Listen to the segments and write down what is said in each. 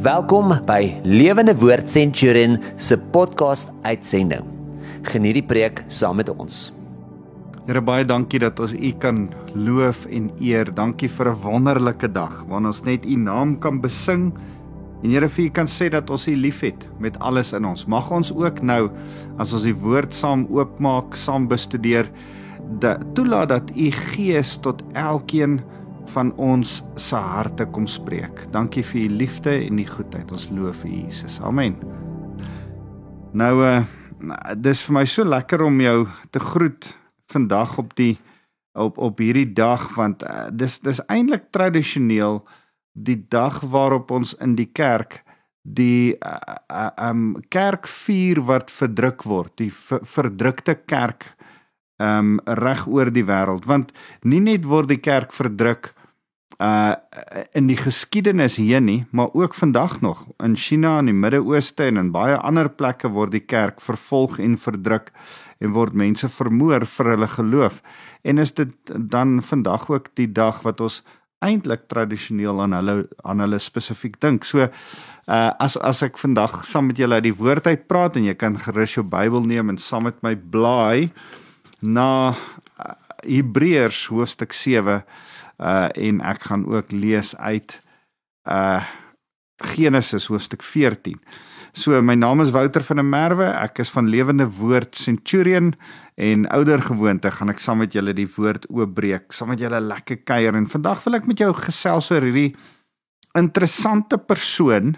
Welkom by Lewende Woord Centurion se podcast uitsending. Geniet die preek saam met ons. Here baie dankie dat ons U kan loof en eer. Dankie vir 'n wonderlike dag waarin ons net U naam kan besing. En Here vir U kan sê dat ons U liefhet met alles in ons. Mag ons ook nou as ons die woord saam oopmaak, saam bestudeer, dat toelaat dat U Gees tot elkeen van ons se harte kom spreek. Dankie vir u liefde en u goedheid. Ons loof u Jesus. Amen. Nou uh dis vir my so lekker om jou te groet vandag op die op op hierdie dag want uh, dis dis eintlik tradisioneel die dag waarop ons in die kerk die uh, uh, um kerk vier wat verdruk word, die ver, verdrukte kerk um reg oor die wêreld want nie net word die kerk verdruk uh in die geskiedenis hier nie, maar ook vandag nog in China en die Midde-Ooste en in baie ander plekke word die kerk vervolg en verdruk en word mense vermoor vir hulle geloof. En is dit dan vandag ook die dag wat ons eintlik tradisioneel aan hulle aan hulle spesifiek dink. So uh as as ek vandag saam met julle uit die woord uit praat en jy kan gerus jou Bybel neem en saam met my blaai na uh, Hebreërs hoofstuk 7 uh en ek gaan ook lees uit uh Genesis hoofstuk 14. So my naam is Wouter van der Merwe, ek is van Lewende Woord Centurion en ouer gewoonte gaan ek saam met julle die woord oopbreek, saam met julle lekker kuier en vandag wil ek met jou gesels oor hierdie interessante persoon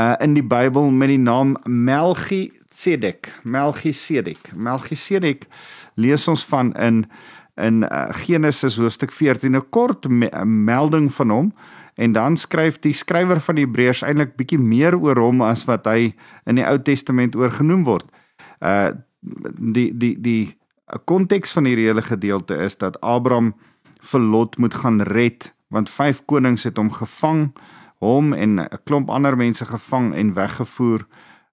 uh in die Bybel met die naam Melchisedek. Melchisedek. Melchisedek lees ons van in in uh, Genesis hoofstuk 14 'n kort me melding van hom en dan skryf die skrywer van die Hebreërs eintlik bietjie meer oor hom as wat hy in die Ou Testament oorgenoem word. Uh die die die konteks van hierdie hele gedeelte is dat Abraham vir Lot moet gaan red want vyf konings het hom gevang hom en 'n klomp ander mense gevang en weggevoer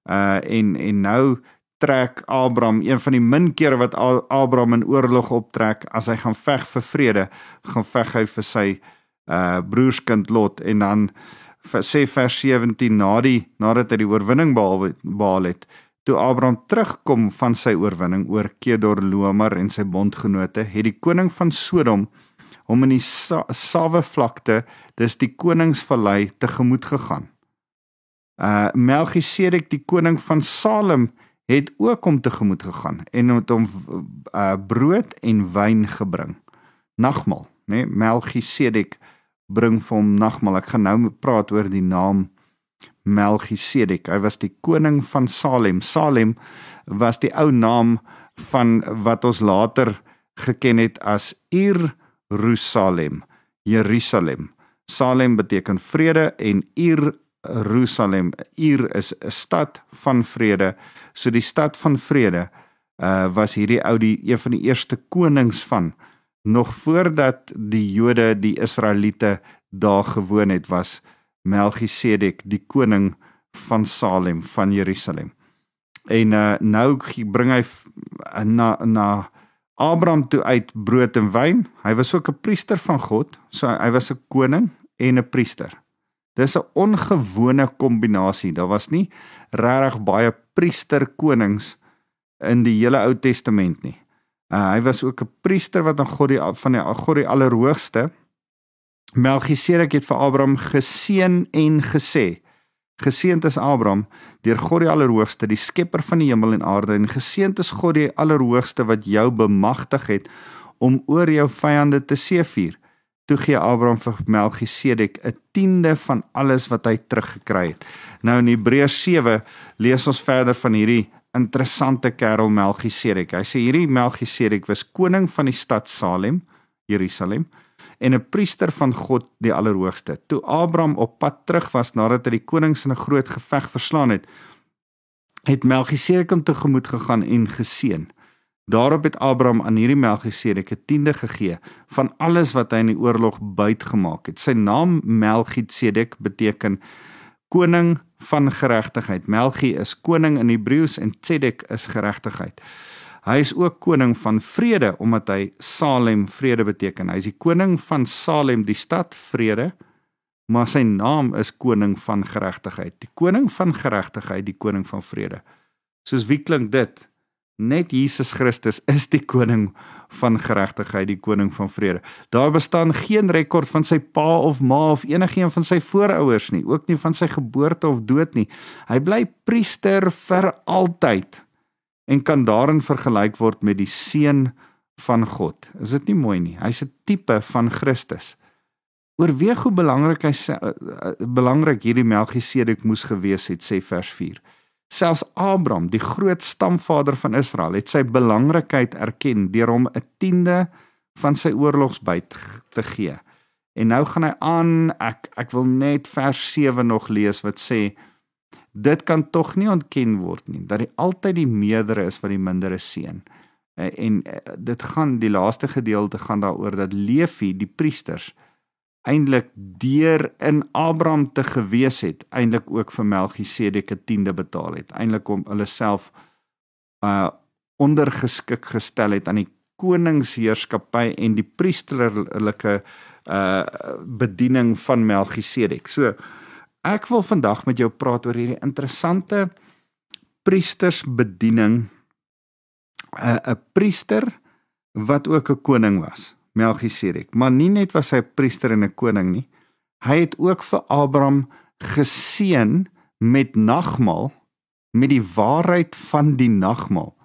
uh en en nou trek Abraham een van die min kere wat Abraham in oorlog optrek as hy gaan veg vir vrede, gaan veg hy vir sy uh broerskind Lot en dan sê vers 17 na die nadat hy die oorwinning behaal, behaal het, toe Abraham terugkom van sy oorwinning oor Kedorlaomer en sy bondgenote, het die koning van Sodom hom in die Sawe vlakte, dis die koningsvallei tegemoet gegaan. Uh Melchisedek die koning van Salem het ook om tegemoet gegaan en het hom uh, brood en wyn gebring. Nagmaal, né? Nee, Melchisedek bring vir hom nagmaal. Ek gaan nou praat oor die naam Melchisedek. Hy was die koning van Salem. Salem was die ou naam van wat ons later geken het as Ir Jerusalem. Salem beteken vrede en Ir Jerusalem. Ir is 'n stad van vrede. So die stad van vrede uh was hierdie ou die een van die eerste konings van nog voordat die Jode die Israeliete daar gewoon het was Melchisedek die koning van Salem van Jerusalem. En uh nou bring hy na na Abraham toe uit brood en wyn. Hy was ook 'n priester van God, so hy was 'n koning en 'n priester. Dis 'n ongewone kombinasie. Daar was nie regtig baie priester konings in die hele Ou Testament nie. Uh, hy was ook 'n priester wat aan God die van die God die Allerhoogste Melchisedek het vir Abraham geseën en gesê: Geseënd is Abraham deur God die Allerhoogste, die skepper van die hemel en aarde en geseënd is God die Allerhoogste wat jou bemagtig het om oor jou vyande te seëvier toe gee Abraham vir Melchisedek 'n tiende van alles wat hy teruggekry het. Nou in Hebreërs 7 lees ons verder van hierdie interessante kerel Melchisedek. Hy sê hierdie Melchisedek was koning van die stad Salem, Jerusalem en 'n priester van God die Allerhoogste. Toe Abraham op pad terug was nadat hy die konings in 'n groot geveg verslaan het, het Melchisedek hom tegemoet gegaan en geseën. Daarop het Abraham aan hierdie Melchisedek 'n tiende gegee van alles wat hy in die oorlog byt gemaak het. Sy naam Melchisedek beteken koning van geregtigheid. Melchi is koning in Hebreëus en Tzedek is geregtigheid. Hy is ook koning van vrede omdat hy Salem vrede beteken. Hy is die koning van Salem, die stad vrede maar sy naam is koning van geregtigheid. Die koning van geregtigheid, die koning van vrede. Soos wie klink dit? Net Jesus Christus is die koning van geregtigheid, die koning van vrede. Daar bestaan geen rekord van sy pa of ma of enigiemand van sy voorouers nie, ook nie van sy geboorte of dood nie. Hy bly priester vir altyd en kan daarin vergelyk word met die seun van God. Is dit nie mooi nie? Hy's 'n tipe van Christus. Oorweeg hoe belangrik hy uh, uh, belangrik hierdie Melchisedek moes gewees het, sê vers 4. Selfs Abraham, die groot stamvader van Israel, het sy belangrikheid erken deur hom 'n tiende van sy oorlogsbyt te gee. En nou gaan hy aan, ek ek wil net vers 7 nog lees wat sê dit kan tog nie ontken word nie dat hy altyd die meerdere is wat die mindere seën. En, en dit gaan die laaste gedeelte gaan daaroor dat Levi, die priesters, eintlik deur in Abraham te gewees het, eintlik ook vir Melchisedek 'n tiende betaal het. Eintlik om hulle self uh ondergeskik gestel het aan die koningsheerskappy en die priesterlike uh bediening van Melchisedek. So ek wil vandag met jou praat oor hierdie interessante priestersbediening 'n uh, 'n priester wat ook 'n koning was. Melchisedek. Maar nie net was hy 'n priester en 'n koning nie. Hy het ook vir Abraham geseën met nagmaal met die waarheid van die nagmaal.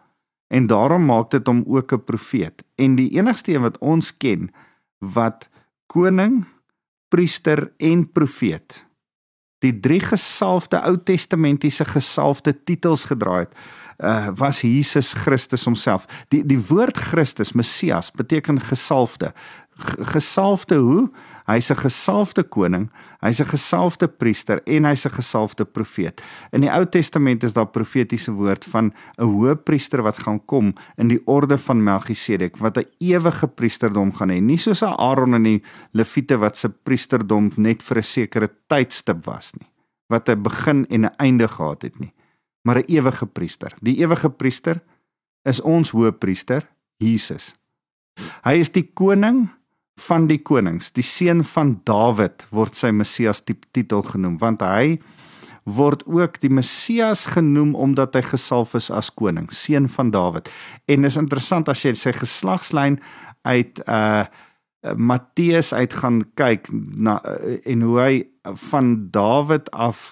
En daarom maak dit hom ook 'n profeet. En die enigste een wat ons ken wat koning, priester en profeet die drie gesalfde Ou Testamentiese gesalfde titels gedra het uh, was Jesus Christus homself. Die die woord Christus, Messias, beteken gesalfde. G gesalfde hoe? Hy's 'n gesalfde koning, hy's 'n gesalfde priester en hy's 'n gesalfde profeet. In die Ou Testament is daar profetiese woord van 'n hoëpriester wat gaan kom in die orde van Melchisedek wat 'n ewige priesterdom gaan hê, nie soos Aaron en die Lewiete wat se priesterdom net vir 'n sekere tydstip was nie, wat 'n begin en 'n einde gehad het nie maar 'n ewige priester. Die ewige priester is ons hoëpriester, Jesus. Hy is die koning van die konings, die seun van Dawid word sy Messias titel genoem, want hy word ook die Messias genoem omdat hy gesalf is as koning, seun van Dawid. En is interessant as jy sy geslagslyn uit uh Matteus uit gaan kyk na uh, en hoe hy van Dawid af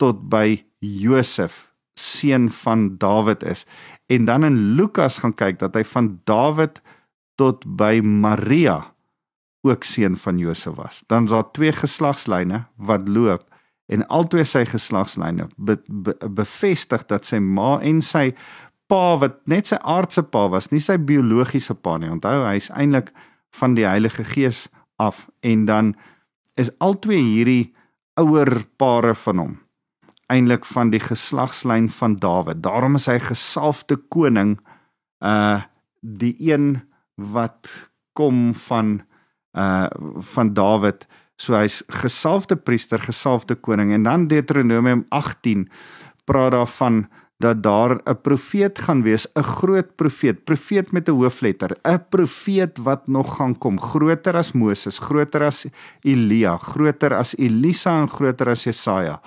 tot by Josef seun van Dawid is. En dan in Lukas gaan kyk dat hy van Dawid tot by Maria ook seun van Josef was. Dan is daar twee geslagslyne wat loop en albei sy geslagslyne be, be, bevestig dat sy ma en sy pa wat net sy aardse pa was, nie sy biologiese pa nie. Onthou, hy's eintlik van die Heilige Gees af en dan is albei hierdie ouer pare van hom eintlik van die geslagslyn van Dawid. Daarom is hy gesalfde koning uh die een wat kom van uh van Dawid. So hy's gesalfde priester, gesalfde koning en dan Deuteronomium 18 praat daarvan dat daar 'n profeet gaan wees, 'n groot profeet, profeet met 'n hoofletter, 'n profeet wat nog gaan kom, groter as Moses, groter as Elia, groter as Elisa en groter as Jesaja.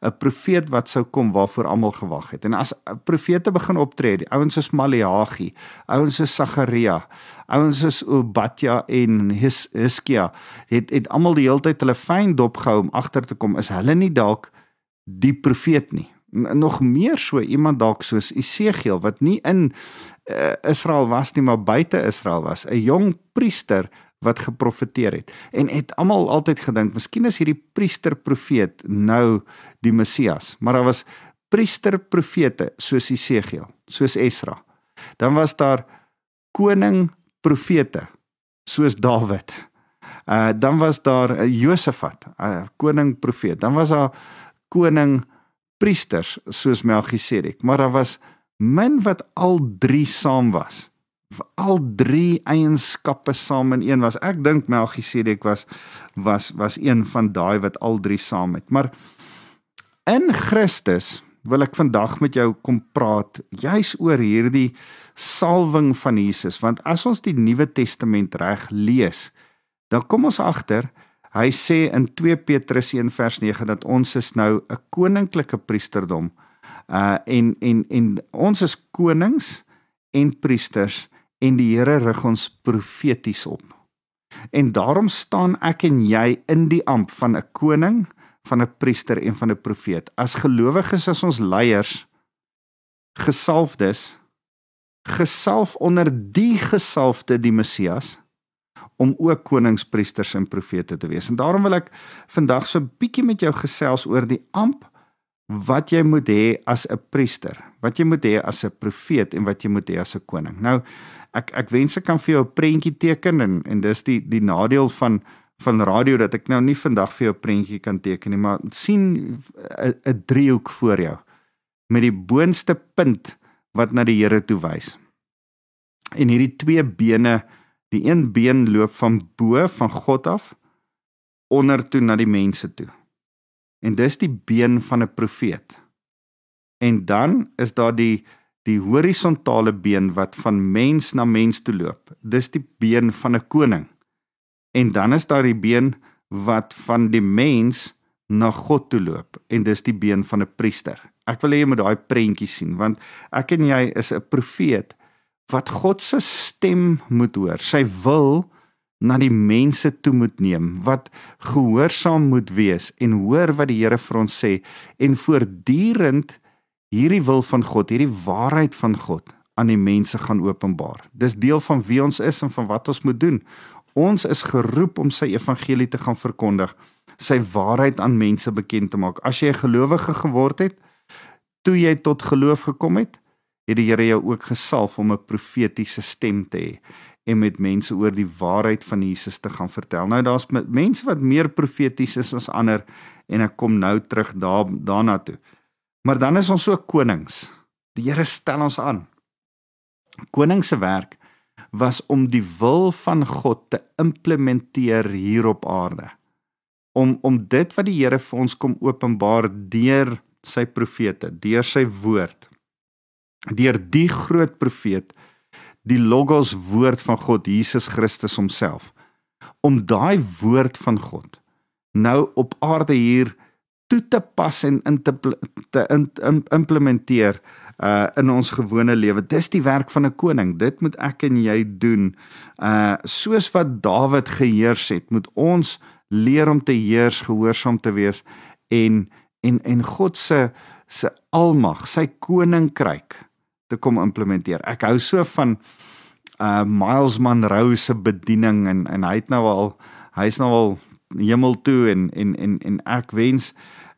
'n profeet wat sou kom waarvoor almal gewag het. En as profete begin optree, die ouens soos Maleagi, ouens soos Sagaria, ouens soos Obadja en His Hiskia, het het almal die hele tyd hulle fyn dop gehou om agter te kom is hulle nie dalk die profeet nie. Nog meer so iemand dalk soos Esegiel wat nie in uh, Israel was nie maar buite Israel was, 'n jong priester wat geprofeteer het. En het almal altyd gedink miskien is hierdie priester profeet nou die Messias. Maar daar was priester profete soos Jesegiel soos Esra. Dan was daar koning profete soos Dawid. Uh dan was daar uh, Josafat uh, koning profeet dan was daar koning priesters soos Melchisedek. Maar daar was min wat al drie saam was al drie eienskappe saam in een was. Ek dink Melchisedek was was was een van daai wat al drie saam het. Maar in Christus wil ek vandag met jou kom praat juis oor hierdie salwing van Jesus want as ons die Nuwe Testament reg lees, dan kom ons agter Hy sê in 2 Petrus 1 vers 9 dat ons is nou 'n koninklike priesterdom. Uh en en en ons is konings en priesters en die Here rig ons profeties op. En daarom staan ek en jy in die amp van 'n koning, van 'n priester en van 'n profeet. As gelowiges is ons leiers gesalfdes gesalf onder die gesalfde die Messias om ook konings, priesters en profete te wees. En daarom wil ek vandag so 'n bietjie met jou gesels oor die amp wat jy moet hê as 'n priester, wat jy moet hê as 'n profeet en wat jy moet hê as 'n koning. Nou ek ek wens ek kan vir jou 'n prentjie teken en en dis die die nadeel van van radio dat ek nou nie vandag vir jou 'n prentjie kan teken nie, maar sien 'n driehoek voor jou met die boonste punt wat na die Here toe wys. En hierdie twee bene Die een been loop van bo van God af onder toe na die mense toe. En dis die been van 'n profeet. En dan is daar die die horisontale been wat van mens na mens toe loop. Dis die been van 'n koning. En dan is daar die been wat van die mens na God toe loop en dis die been van 'n priester. Ek wil hê jy moet daai prentjie sien want ek en jy is 'n profeet wat God se stem moet hoor. Sy wil na die mense toe moet neem wat gehoorsaam moet wees en hoor wat die Here vir ons sê en voortdurend hierdie wil van God, hierdie waarheid van God aan die mense gaan openbaar. Dis deel van wie ons is en van wat ons moet doen. Ons is geroep om sy evangelie te gaan verkondig, sy waarheid aan mense bekend te maak. As jy 'n gelowige geword het, toe jy tot geloof gekom het, het die Here jou ook gesalf om 'n profetiese stem te hê en met mense oor die waarheid van Jesus te gaan vertel. Nou daar's mense wat meer profeties is as ander en ek kom nou terug daar daarna toe. Maar dan is ons ook konings. Die Here stel ons aan. Koning se werk was om die wil van God te implementeer hier op aarde. Om om dit wat die Here vir ons kom openbaar deur sy profete, deur sy woord deur die groot profeet die logos woord van God Jesus Christus homself om daai woord van God nou op aarde hier toe te pas en in te, te in, in, implementeer uh in ons gewone lewe. Dis die werk van 'n koning. Dit moet ek en jy doen. Uh soos wat Dawid geheers het, moet ons leer om te heers, gehoorsaam te wees en en en God se se almag, sy koninkryk te kom implementeer. Ek hou so van uh Miles Monroe se bediening en en hy het nou al hy's nou al hemel toe en en en en ek wens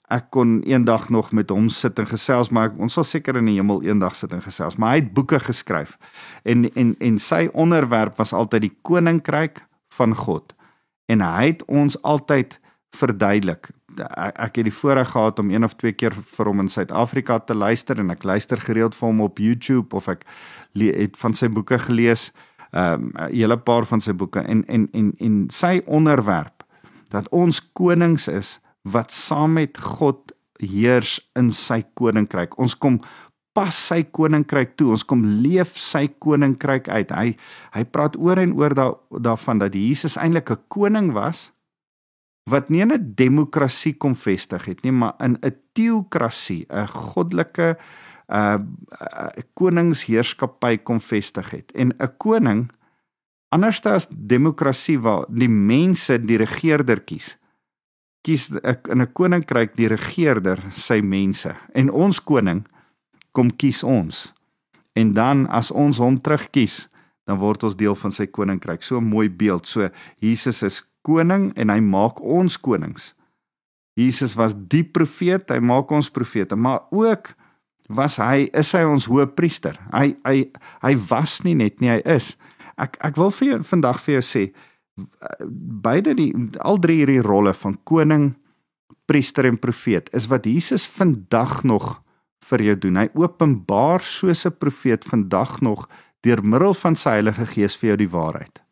ek kon eendag nog met hom sit en gesels maar ons sal seker in die hemel eendag sit en gesels. Maar hy het boeke geskryf. En en en sy onderwerp was altyd die koninkryk van God. En hy het ons altyd verduidelik. Ek het die voorreg gehad om een of twee keer vir hom in Suid-Afrika te luister en ek luister gereeld vir hom op YouTube of ek het van sy boeke gelees, ehm, 'n um, hele paar van sy boeke. En en en en sy onderwerp dat ons konings is wat saam met God heers in sy koninkryk. Ons kom pas sy koninkryk toe. Ons kom leef sy koninkryk uit. Hy hy praat oor en oor da, daarvan dat Jesus eintlik 'n koning was wat nie 'n demokrasie kom vestig het nie, maar in 'n teokrasie, 'n goddelike uh, uh koningsheerskappy kom vestig het. En 'n koning anders as demokrasie waar die mense die regerder kies, kies in 'n koninkryk die regerder sy mense. En ons koning kom kies ons. En dan as ons hom terugkies, dan word ons deel van sy koninkryk. So 'n mooi beeld. So Jesus is koning en hy maak ons konings. Jesus was die profeet, hy maak ons profete, maar ook was hy is hy ons hoëpriester. Hy hy hy was nie net nie, hy is. Ek ek wil vir jou vandag vir jou sê beide die al drie hierdie rolle van koning, priester en profeet is wat Jesus vandag nog vir jou doen. Hy openbaar soos 'n profeet vandag nog deur middel van sy Heilige Gees vir jou die waarheid.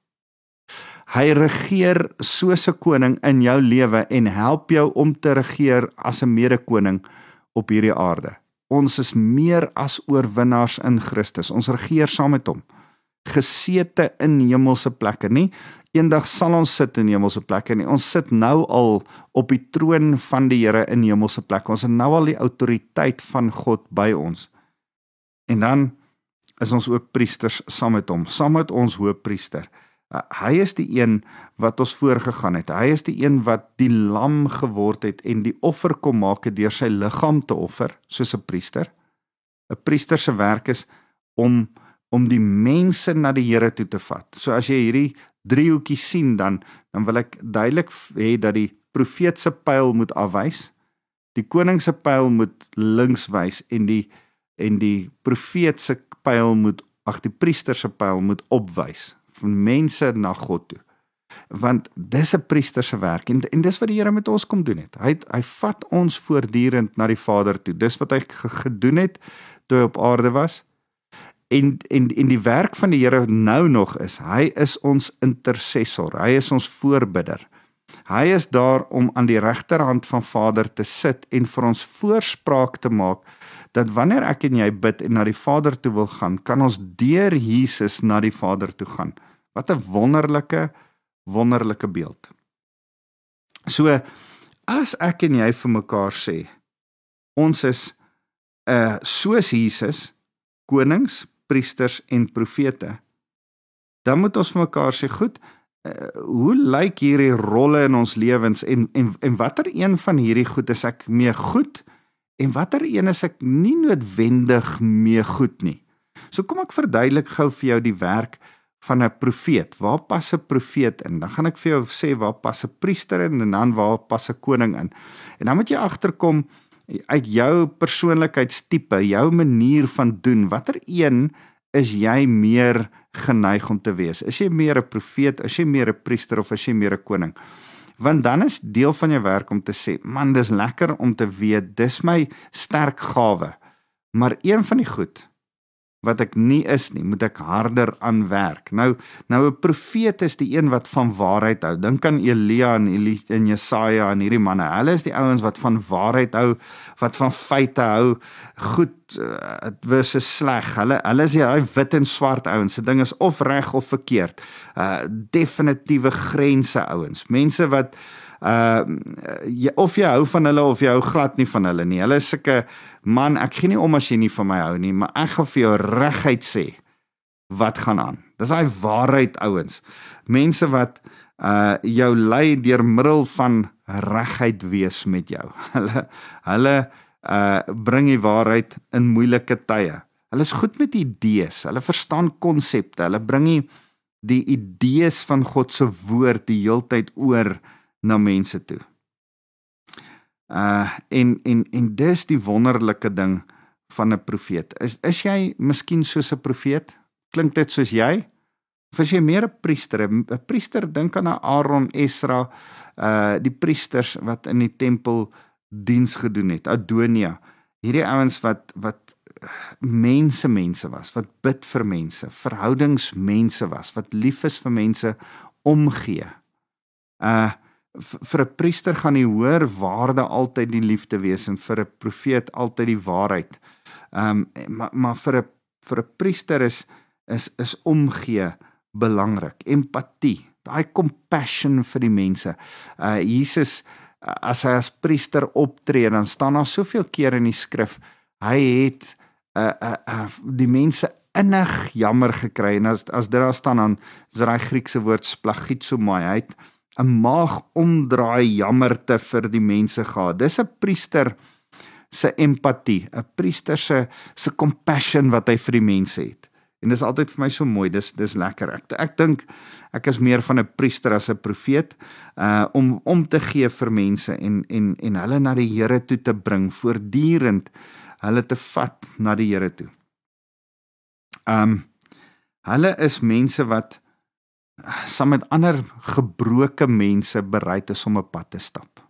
Hy regeer soos 'n koning in jou lewe en help jou om te regeer as 'n mede-koning op hierdie aarde. Ons is meer as oorwinnaars in Christus. Ons regeer saam met hom. Gesete in hemelse plekke, nie eendag sal ons sit in hemelse plekke en ons sit nou al op die troon van die Here in hemelse plekke. Ons het nou al die autoriteit van God by ons. En dan is ons ook priesters saam met hom, saam met ons hoëpriester. Uh, hy is die een wat ons voorgegaan het. Hy is die een wat die lam geword het en die offer kom maak deur sy liggaam te offer soos 'n priester. 'n Priester se werk is om om die mense na die Here toe te vat. So as jy hierdie driehoekie sien dan dan wil ek duidelik hê dat die profeet se pyl moet afwys. Die koning se pyl moet links wys en die en die profeet se pyl moet ag die priester se pyl moet opwys van mense na God toe. Want dis 'n priester se werk en en dis wat die Here met ons kom doen het. Hy hy vat ons voortdurend na die Vader toe. Dis wat hy gedoen het toe hy op aarde was. En en en die werk van die Here nou nog is, hy is ons intercessor. Hy is ons voorbidder. Hy is daar om aan die regterhand van Vader te sit en vir ons voorspraak te maak dat wanneer ek en jy bid en na die Vader toe wil gaan, kan ons deur Jesus na die Vader toe gaan. Wat 'n wonderlike wonderlike beeld. So as ek en jy vir mekaar sê ons is uh soos Jesus konings, priesters en profete, dan moet ons mekaar sê, goed, uh, hoe lyk hierdie rolle in ons lewens en en en watter een van hierdie goed is ek mee goed? en watter een is ek nie noodwendig mee goed nie. So kom ek verduidelik gou vir jou die werk van 'n profeet. Waar pas 'n profeet in? Dan gaan ek vir jou sê waar pas 'n priester in en dan waar pas 'n koning in. En dan moet jy agterkom uit jou persoonlikheidstipe, jou manier van doen, watter een is jy meer geneig om te wees? Is jy meer 'n profeet, is jy meer 'n priester of is jy meer 'n koning? want dan is deel van jou werk om te sê man dis lekker om te weet dis my sterk gawe maar een van die goed wat ek nie is nie, moet ek harder aan werk. Nou nou 'n profeet is die een wat van waarheid hou. Dink aan Elia en Elie en Jesaja en hierdie manne. Hulle is die ouens wat van waarheid hou, wat van feite hou. Goed, dit uh, was sleg. Hulle hulle is daai wit en swart ouens. Se ding is of reg of verkeerd. Uh definitiewe grense ouens. Mense wat uh of jy hou van hulle of jy hou glad nie van hulle nie. Hulle is sulke man, ek gee nie om as jy nie van my hou nie, maar ek gaan vir jou reguit sê wat gaan aan. Dis daai waarheid ouens. Mense wat uh jou lei deur middel van reguit wees met jou. Hulle hulle uh bring die waarheid in moeilike tye. Hulle is goed met idees. Hulle verstaan konsepte. Hulle bring die, idees van God se woord die heeltyd oor na mense toe. Uh en en en dis die wonderlike ding van 'n profeet. Is is jy miskien soos 'n profeet? Klink dit soos jy? Of is jy meer 'n priester? 'n Priester dink aan Aaron, Esra, uh die priesters wat in die tempel diens gedoen het. Adonia. Hierdie ouens wat wat mense mense was, wat bid vir mense, verhoudingsmense was, wat lief is vir mense, omgee. Uh vir 'n priester gaan die hoër waarde altyd die liefde wees en vir 'n profeet altyd die waarheid. Ehm um, maar maar vir 'n vir 'n priester is is is omgee belangrik. Empatie, daai compassion vir die mense. Uh Jesus as hy as priester optree, dan staan daar soveel keer in die skrif, hy het uh uh, uh die mense innig jammer gekry en as as dit daar staan dan is daai Griekse woord splagitsomai. Hy het 'n maag omdraai jammerte vir die mense gehad. Dis 'n priester se empatie, 'n priester se se compassion wat hy vir die mense het. En dis altyd vir my so mooi. Dis dis lekker. Ek ek dink ek is meer van 'n priester as 'n profeet uh om om te gee vir mense en en en hulle na die Here toe te bring, voortdurend hulle te vat na die Here toe. Um hulle is mense wat saam met ander gebroke mense bereid is om 'n pad te stap.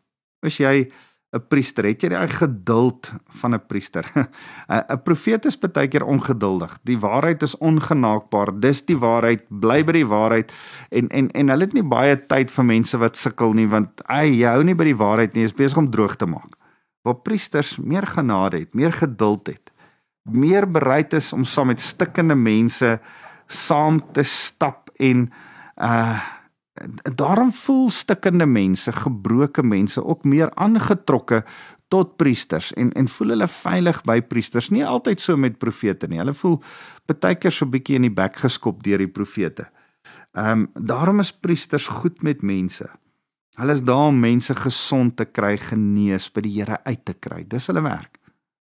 As jy 'n priester het jy daai geduld van 'n priester. 'n Profeet is baie keer ongeduldig. Die waarheid is ongenaakbaar. Dis die waarheid, bly by die waarheid en en en hulle het nie baie tyd vir mense wat sukkel nie want hy hou nie by die waarheid nie. Hy is besig om droog te maak. Waar priesters meer genade het, meer geduld het, meer bereid is om saam met stikkende mense saam te stap en uh Daarom voel stikkende mense, gebroke mense ook meer aangetrokke tot priesters en en voel hulle veilig by priesters. Nie altyd so met profete nie. Hulle voel baie keer so 'n bietjie in die bek geskop deur die profete. Ehm um, daarom is priesters goed met mense. Hulle is daar om mense gesond te kry, genees, by die Here uit te kry. Dis hulle werk.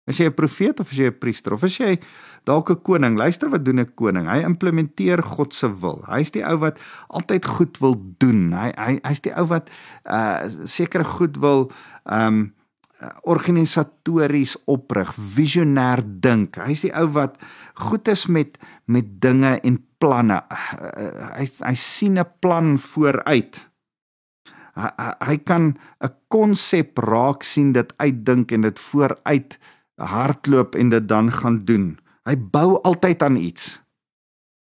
As jy 'n profeet of as jy 'n priester of as jy dalk 'n koning, luister wat doen 'n koning. Hy implementeer God se wil. Hy's die ou wat altyd goed wil doen. Hy hy hy's die ou wat uh sekere goed wil um organisatories oprig, visionêr dink. Hy's die ou wat goed is met met dinge en planne. Uh, hy hy sien 'n plan vooruit. Hy, hy kan 'n konsep raak sien, dit uitdink en dit vooruit hardloop en dit dan gaan doen. Hy bou altyd aan iets.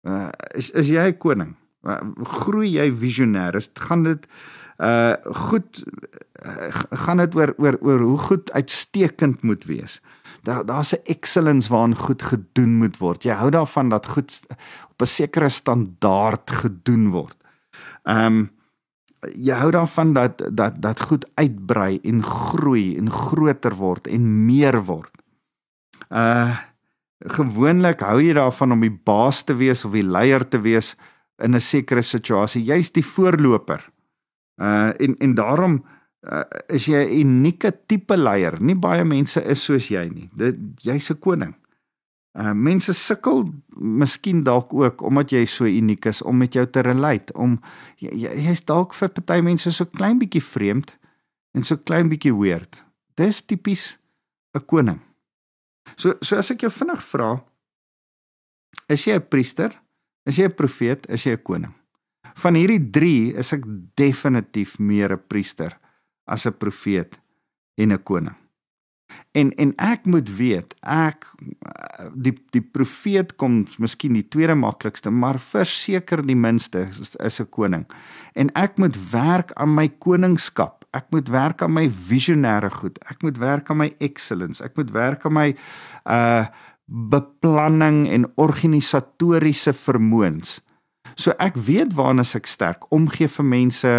Uh, is is jy 'n koning? Uh, groei jy visionêr? Is gaan dit uh goed uh, gaan dit oor oor oor hoe goed uitstekend moet wees. Daar daar's 'n excellence waaraan goed gedoen moet word. Jy hou daarvan dat goed op 'n sekere standaard gedoen word. Ehm um, jy hou daarvan dat dat dat goed uitbrei en groei en groter word en meer word. Uh gewoonlik hou jy daarvan om die baas te wees of die leier te wees in 'n sekere situasie. Jy's die voorloper. Uh en en daarom uh, is jy 'n unieke tipe leier. Nie baie mense is soos jy nie. Dit jy's 'n koning. Uh mense sukkel miskien dalk ook omdat jy so uniek is om met jou te relate, om jy's jy dalk vir party mense so klein bietjie vreemd en so klein bietjie weird. Dis tipies 'n koning. So so as ek jou vinnig vra, is jy 'n priester? Is jy 'n profeet? Is jy 'n koning? Van hierdie 3 is ek definitief meer 'n priester as 'n profeet en 'n koning. En en ek moet weet, ek die die profeet kom miskien die tweede maklikste, maar verseker die minste is, is 'n koning. En ek moet werk aan my koningskap ek moet werk aan my visionêre goed. Ek moet werk aan my excellence. Ek moet werk aan my uh beplanning en organisatoriese vermoëns. So ek weet waarna ek sterk omgee vir mense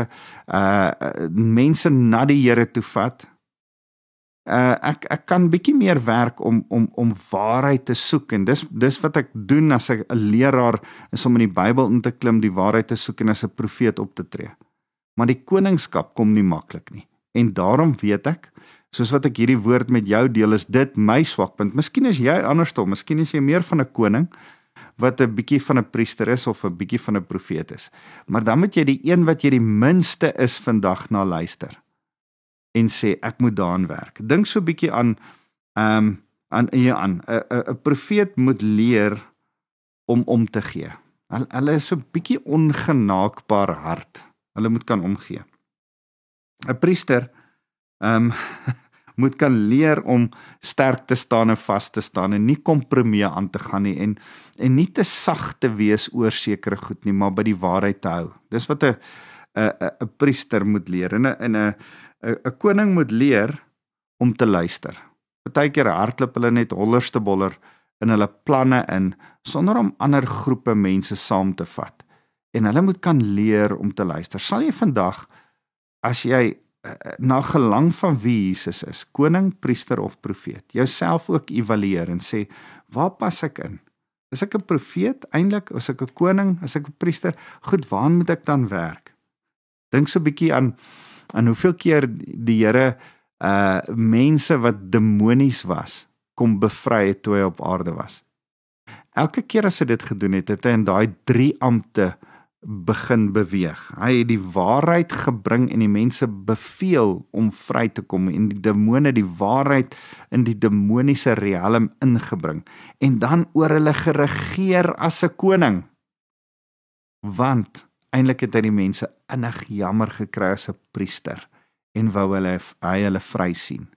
uh mense na die Here toe vat. Uh ek ek kan bietjie meer werk om om om waarheid te soek en dis dis wat ek doen as 'n leraar is om in die Bybel in te klim, die waarheid te soek en as 'n profeet op te tree maar die koningskap kom nie maklik nie. En daarom weet ek, soos wat ek hierdie woord met jou deel, is dit my swakpunt. Miskien is jy andersom, miskien is jy meer van 'n koning wat 'n bietjie van 'n priester is of 'n bietjie van 'n profeet is. Maar dan moet jy die een wat jy die minste is vandag na luister en sê ek moet daaraan werk. Dink so 'n bietjie aan ehm um, aan ja aan 'n 'n profeet moet leer om om te gee. Hulle is so 'n bietjie ongenaakbaar hart hulle moet kan omgee. 'n Priester ehm um, moet kan leer om sterk te staan en vas te staan en nie kompromieë aan te gaan nie en en nie te sag te wees oor sekere goed nie, maar by die waarheid te hou. Dis wat 'n 'n 'n priester moet leer en 'n 'n 'n koning moet leer om te luister. Partykeer hardloop hulle net hollerste boller in hulle planne in sonder om ander groepe mense saam te vat en hulle moet kan leer om te luister. Sal jy vandag as jy eh, na gelang van wie Jesus is, koning, priester of profeet, jouself ook evalueer en sê, waar pas ek in? Is ek 'n profeet eintlik? Is ek 'n koning? Is ek 'n priester? Goed, waar moet ek dan werk? Dink so 'n bietjie aan aan hoeveel keer die Here uh mense wat demonies was kom bevry het toe hy op aarde was. Elke keer as hy dit gedoen het, het hy in daai 3 ampte begin beweeg. Hy het die waarheid gebring en die mense beveel om vry te kom en die demone die waarheid in die demoniese riem ingebring en dan oor hulle geregeer as 'n koning. Want eintlik het hy die mense innig jammer gekry as 'n priester en wou hulle hy hulle vry sien.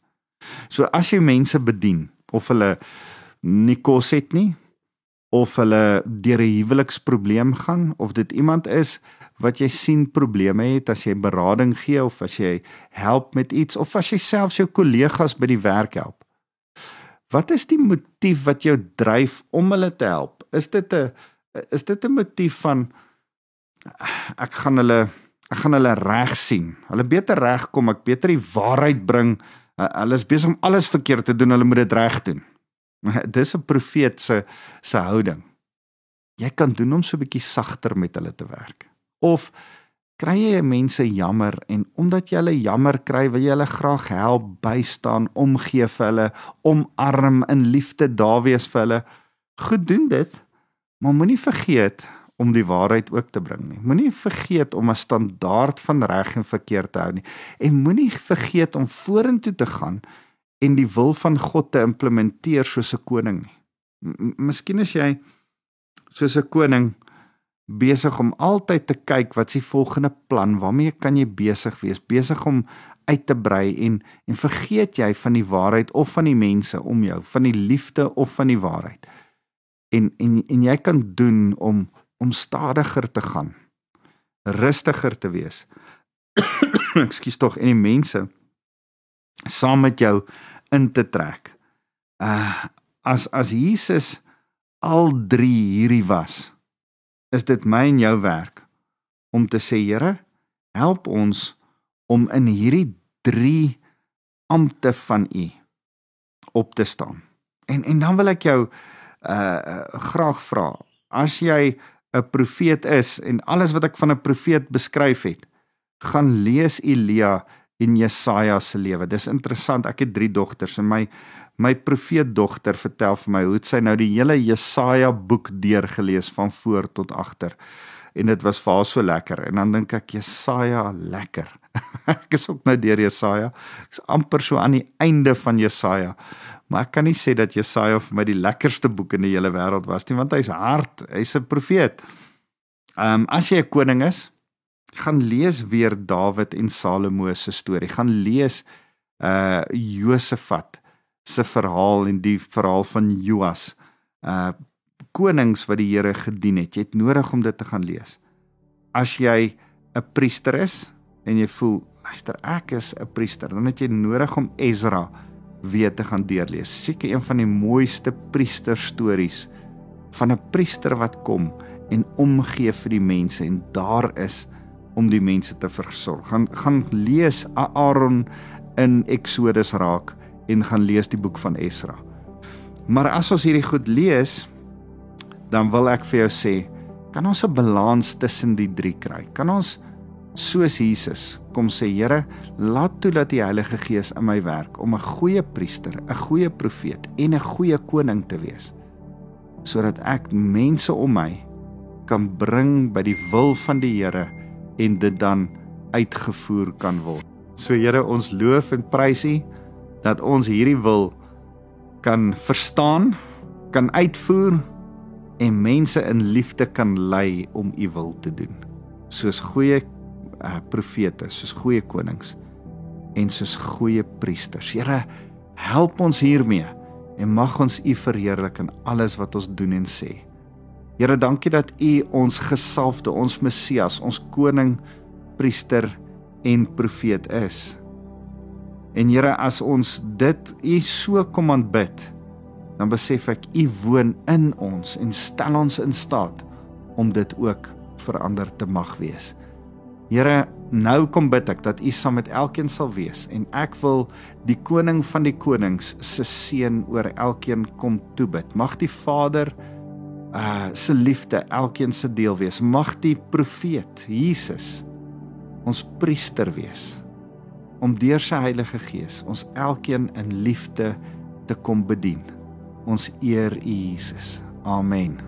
So as jy mense bedien of hulle nie kos het nie, of hulle deur 'n huweliksprobleem gaan of dit iemand is wat jy sien probleme het as jy berading gee of as jy help met iets of as jy selfs jou kollegas by die werk help. Wat is die motief wat jou dryf om hulle te help? Is dit 'n is dit 'n motief van ek gaan hulle ek gaan hulle reg sien. Hulle beter regkom, ek beter die waarheid bring. Hulle is besig om alles verkeerd te doen, hulle moet dit reg doen. Dis 'n profeet se se houding. Jy kan doen om so 'n bietjie sagter met hulle te werk. Of kry jy mense jammer en omdat jy hulle jammer kry, wil jy hulle graag help, bystaan, omgee vir hulle, omarm in liefde daar wees vir hulle. Goed doen dit, maar moenie vergeet om die waarheid ook te bring nie. Moenie vergeet om 'n standaard van reg en verkeerd te hou nie. En moenie vergeet om vorentoe te gaan en die wil van God te implementeer soos 'n koning nie. Miskien is jy soos 'n koning besig om altyd te kyk wat s'ie volgende plan, waarmee kan jy besig wees? Besig om uit te brei en en vergeet jy van die waarheid of van die mense om jou, van die liefde of van die waarheid. En en en jy kan doen om om stadiger te gaan, rustiger te wees. Ekskuus tog en die mense saam met jou in te trek. Uh as as Jesus al drie hierdie was, is dit my en jou werk om te sê Here, help ons om in hierdie drie ampte van U op te staan. En en dan wil ek jou uh graag vra, as jy 'n profeet is en alles wat ek van 'n profeet beskryf het, gaan lees Elia en Jesaja se lewe. Dis interessant. Ek het drie dogters en my my profeet dogter vertel vir my hoe sy nou die hele Jesaja boek deurgelees van voor tot agter. En dit was vir haar so lekker. En dan dink ek Jesaja lekker. ek is ook nou deur Jesaja. Ek's amper so aan die einde van Jesaja. Maar ek kan nie sê dat Jesaja vir my die lekkerste boek in die hele wêreld was nie, want hy's hard, hy's 'n profeet. Ehm um, as jy 'n koning is, gaan lees weer Dawid en Salomo se storie. Gaan lees uh Josafat se verhaal en die verhaal van Joas. Uh konings wat die Here gedien het. Jy het nodig om dit te gaan lees. As jy 'n priester is en jy voel, luister, ek is 'n priester, dan het jy nodig om Ezra weer te gaan deurlees. Seker een van die mooiste priester stories van 'n priester wat kom en omgee vir die mense en daar is om die mense te versorg. Gaan gaan lees Aaron in Exodus raak en gaan lees die boek van Esra. Maar as ons hierdie goed lees, dan wil ek vir jou sê, kan ons 'n balans tussen die drie kry? Kan ons soos Jesus kom sê Here, laat toe dat die Heilige Gees in my werk om 'n goeie priester, 'n goeie profeet en 'n goeie koning te wees sodat ek mense om my kan bring by die wil van die Here en dit dan uitgevoer kan word. So Here, ons loof en prys U dat ons hierdie wil kan verstaan, kan uitvoer en mense in liefde kan lei om U wil te doen. Soos goeie uh, profete, soos goeie konings en soos goeie priesters. Here, help ons hiermee en mag ons U verheerlik in alles wat ons doen en sê. Here, dankie dat U ons gesalfde, ons Messias, ons koning, priester en profeet is. En Here, as ons dit U so kom aanbid, dan besef ek U woon in ons en stel ons in staat om dit ook verander te mag wees. Here, nou kom bid ek dat U saam met elkeen sal wees en ek wil die koning van die konings se seën oor elkeen kom toebid. Mag die Vader uh se liefde elkeen se deel wees. Mag die profeet Jesus ons priester wees om deur sy Heilige Gees ons elkeen in liefde te kom bedien. Ons eer U Jesus. Amen.